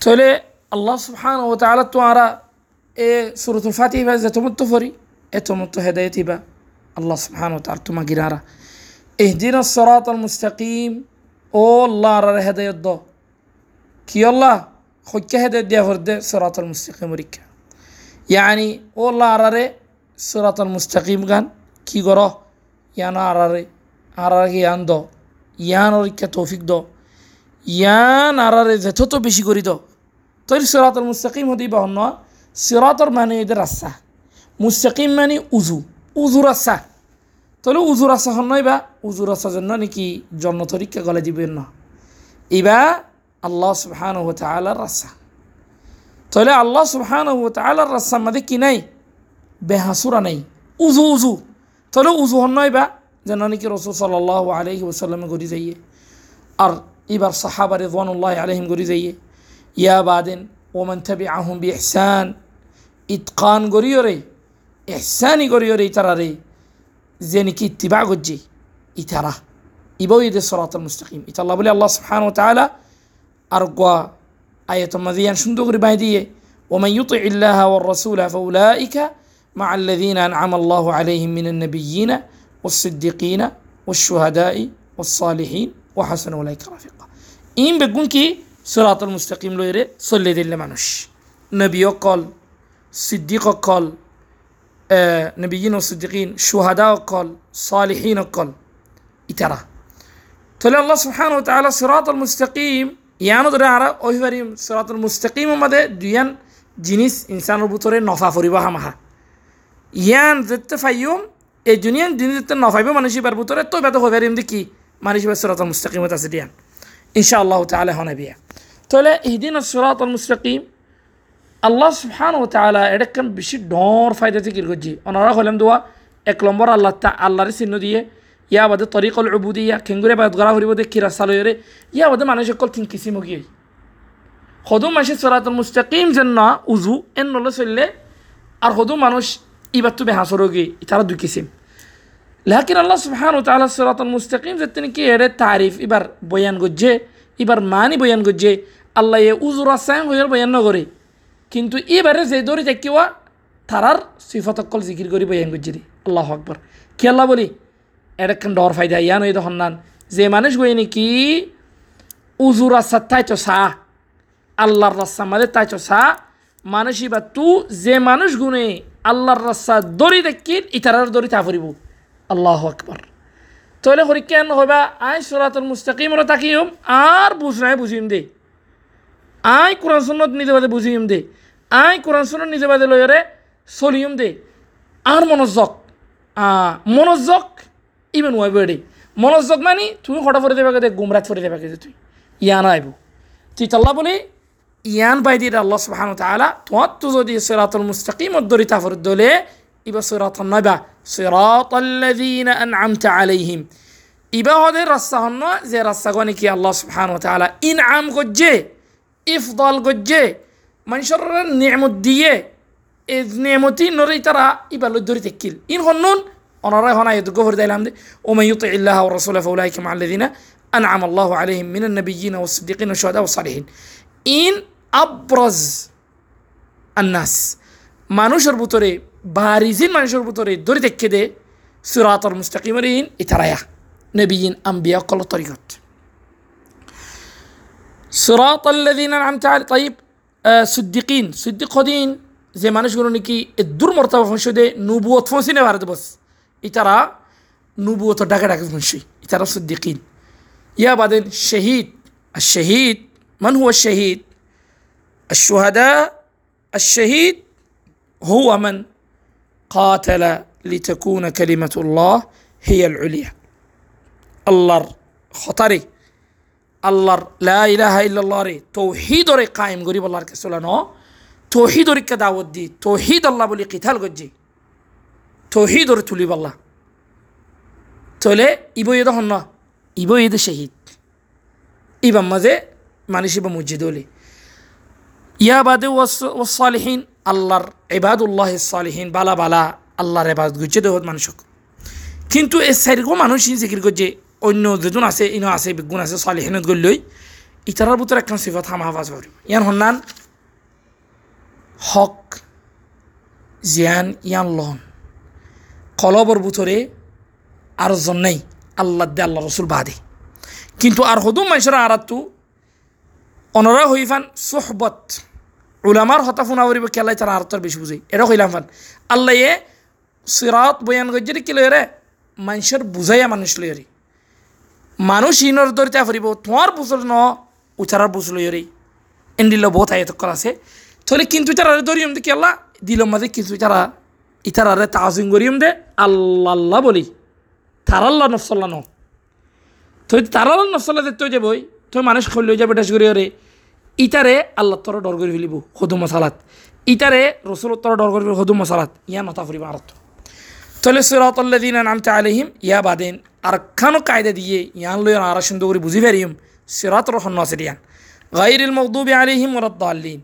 তাহলে আল্লাহ সুবহান ও তাআলা তোমরা এ সুরতুল ফাতিহা যে তোমার ফরি এ তোমার তো হেদায়ত ইবা আল্লাহ সুবহান ও তাআলা তোমা গিরারা ইহদিনা সিরাতাল মুস্তাকিম ও আল্লাহ আর হেদায়ত দ কি আল্লাহ হইকে হেদায়ত দিয়া হরদে সিরাতাল মুস্তাকিম রিকা ইয়ানি ও আল্লাহ আরারে সিরাতাল মুস্তাকিম গান কি গর ইয়ান আরারে আরারে ইয়ান দ ইয়ান রিকা তৌফিক দ ইয়ান আরারে যথেষ্ট বেশি করি দ তৈরি সিরাতুল মুস্তাকিম হতেই বা অন্য সিরাতর মানে এদের রাস্তা মুস্তাকিম মানে উজু উজু রাস্তা তাহলে উজু রাস্তা হন নয় বা উজু রাস্তার জন্য নাকি জন্ম তরিকা গলে দিবেন না ইবা আল্লাহ সুবহান ও তালার রাস্তা তাহলে আল্লাহ সুবহান ও তালার রাস্তার মধ্যে কি নাই বেহাসুরা নেই উজু উজু তাহলে উজু হন নয় বা যেন নাকি রসুল সাল্লাহ আলহি ওসাল্লামে গড়ি যাইয়ে আর এবার সাহাবা রেদওয়ানুল্লাহ আলহিম গড়ি যাইয়ে يا بعدين ومن تبعهم بإحسان إتقان غريوري إحساني غريوري تراري زينك اتباع قجي إترى. إبوي دي الصراط المستقيم. إتالله بلي الله سبحانه وتعالى أرقوا آية مذيان يعني شندوغ ربايدية ومن يطع الله والرسول فأولئك مع الذين أنعم الله عليهم من النبيين والصديقين والشهداء والصالحين وحسن أولئك رفيقا. إن بقونكي সোলাতুল মুস্তাকিম লইরে চলিয়ে দিলে মানুষ নবী অকল সিদ্দিক অকল নবীন ও সিদ্দিকিন সুহাদা অকল সালিহীন অকল ইতারা তাহলে আল্লাহ সুহান ও তাহলে সিরাতুল মুস্তাকিম ইয়ানো ধরে আর অভিবারিম সিরাতুল মুস্তাকিম আমাদের দুইয়ান জিনিস ইনসানের ভিতরে নফা ফুরিব হামাহা ইয়ান যেতে ফাইম এই দুনিয়ান জিনিস যেতে নফাইব মানুষ এবার ভিতরে তো ব্যথা হইবারিম দেখি মানুষ এবার সিরাতুল মুস্তাকিমত আছে দিয়ান ইনশাআল্লাহ তাহলে হনাবিয়া তাহলে ইহদিন সিরাতুল মুস্তাকিম, আল্লাহ সুবহান ও তাআলা এটাকে বেশি ডর ফায়দা থেকে করছি। ওনারা হলেন দোয়া, এক নম্বর আল্লাহ তা আল্লাহর চিহ্ন দিয়ে, ইয়া বাদে তরিকল উবুদিয়া, খেঙ্গুরে বাদ গড়া হরিব দে, কিরা সালয়রে ইয়া বাদে মানুষ সকল তিন কিসিম গিয়ে সদু মানুষ সরাতুল মুস্তাকিম যেন না, উজু, এন নলে চললে, আর সদু মানুষ ইবার তো বেহাসর গিয়ে তারা দুই কিসিম। লাকিন আল্লাহ সুবহান ও তাআলা সিরাতুল মুস্তাকিম যে তিনি কি এর তারিফ এবার বয়ান গজ্জে এবার মানি বয়ান গজ্জে আল্লাহ এ উজুর আসাং হইয়ার বয়ান নগরে কিন্তু এবারে যে দৌড়ি দেখিওয়া তারার সিফতকল জিকির করি বয়ান গজ্জে রে আল্লাহ আকবর। কি আল্লাহ বলি? এরকম ডর ফায়দা ইয়ান ওই তখন নান। যে মানুষ গই নাকি উজুর রাস্তার তাইতো সা। আল্লাহর রাস্তা মাঝে তাইতো সা। মানুষই বা তু, যে মানুষ গুনে আল্লাহর রাস্তা দড়ি দেখির ইতারার দড়ি তা ফুরিব আল্লাহ আকবর। তাহলে হরি কেন হইবা আই সরাতুল মুস্তাকিম তাকিম আর বুঝ নাই, বুঝিম দে। আই কোরআন সুন্নত নিজে বাদে বুঝিম দে আই কোরআন সুন্নত নিজে বাদে লয়রে চলিম দে আর মনোযোগ মনোযোগ ইভেন ওয়াই বেড়ে মনোযোগ মানি তুমি হঠাৎ করে দেবে দে গুমরাত করে দেবে যে তুই। ইয়ান আইব। তুই তাল্লা বলে, ইয়ান বাই দিয়ে আল্লাহ সুবহান তাআলা তোমার তো যদি সিরাতুল মুস্তাকিম দরি তাফর দলে ইবা সিরাতুন নাবা সিরাতাল্লাযীনা আনআমতা আলাইহিম। ইবা হদের রাস্তা হন্ন যে রাস্তা গনি কি আল্লাহ সুবহান তাআলা ইনআম গজ্জে ইফদল গজ্জে মানুষের নিয়ামত দিয়ে এই নিয়ামতি নরে তারা ইবা লই তেকিল ইন হন্নুন ونرى هنا يدقوا في الحمد ومن يطع الله ورسوله فاولئك مع الذين انعم الله عليهم من النبيين والصديقين والشهداء والصالحين ان ابرز الناس মানুষের ভিতরে বারিজিন মানুষের ভিতরে দড়ি দেখে দে সুরাতর মুস্তাকিমের ইন ইতারায়া নবীন আম্বিয়া কল তরিকত صراط الذين أنعمت عليهم طيب آه صديقين صديق زي ما نشقولون كي الدور مرتبة فنشده نبوة فنسينه بارد بس. اترى نبوة داك داك فنشي اترى صديقين. يا بعدين شهيد. الشهيد من هو الشهيد؟ الشهداء الشهيد هو من؟ قاتل لتكون كلمة الله هي العليا. الله خطري. আল্লাহর লাহাইল্লাহরে তৌহিদরে কায়েম গরিব আল্লাহর কাছে চলানো। কে দাওয়াত দি, তৌহিদ আল্লাহ বলি কিথাল গজ্জি। তৌহিদরে তুলিব আল্লাহ। তলে ইবই দহন না ইবই দে শহীদ। ইবাম মাঝে মানুষ ইবা মসজিদ হলে ইয়া বাদে ওসালহীন আল্লাহর এবাদুল্লাহ সালহীন, বালা বালা আল্লাহর এবাদ গুজে দেহ মানুষক। কিন্তু এ সেরকম মানুষ জিকির করছে অন্য যেজন আছে, ইনো আছে বিগুণ আছে সালিহিনত গল্লই ইতারার ভিতরে একখান সিফত হাম হাফাজ পারিব ইয়ান হন্নান, হক, জিয়ান, ইয়ান লন কলবর ভিতরে আর জন নেই, আল্লাহ দে, আল্লাহ রসুল বাদে। কিন্তু আর হদুম মানুষের আরাতু অনরা হইফান সোহবত। উলামার হতা ফোনা করিব কেলাই তারা আরতার বেশি বুঝে। এটা কইলাম ফান, আল্লাহ এ সিরাত বয়ান গজ্জের কি লয় রে? মানুষের বুঝাইয়া মানুষ রে। মানুষ ইনর ধরিতে ফুরিব তোমার বুঝল ন উচারার লয় রে এন্ডিল বহুত আয়ত করা আছে। তাহলে কিন্তু তারা ধরিম দে কেলা দিল মাঝে কিন্তু তারা ইতারারে তাজিম করিম দে, আল্লাহ আল্লাহ বলি। তারাল্লাহ নফসল্লা ন। তুই তারাল্লাহ নফসল্লা দেখতে যাবই তুই মানুষ খল্লি যাবে ডেস করি রে ইটারে আল্লাহ তোর ডর করে ফেলিব সদু মশালাত ইটারে রসুল তোর ডর করে সদু মশালাত ইয়া নতা ফুরিব আর তাহলে সিরাতল্লাদিন নামতে আলহিম ইয়া বাদেন। আর খানো কায়দা দিয়ে ইয়ান লই আর সুন্দর বুঝি পারিম সিরাত রহন আছে ইয়ান গাইরিল মকদুবি আলহিম ওরদ্দাল্লিন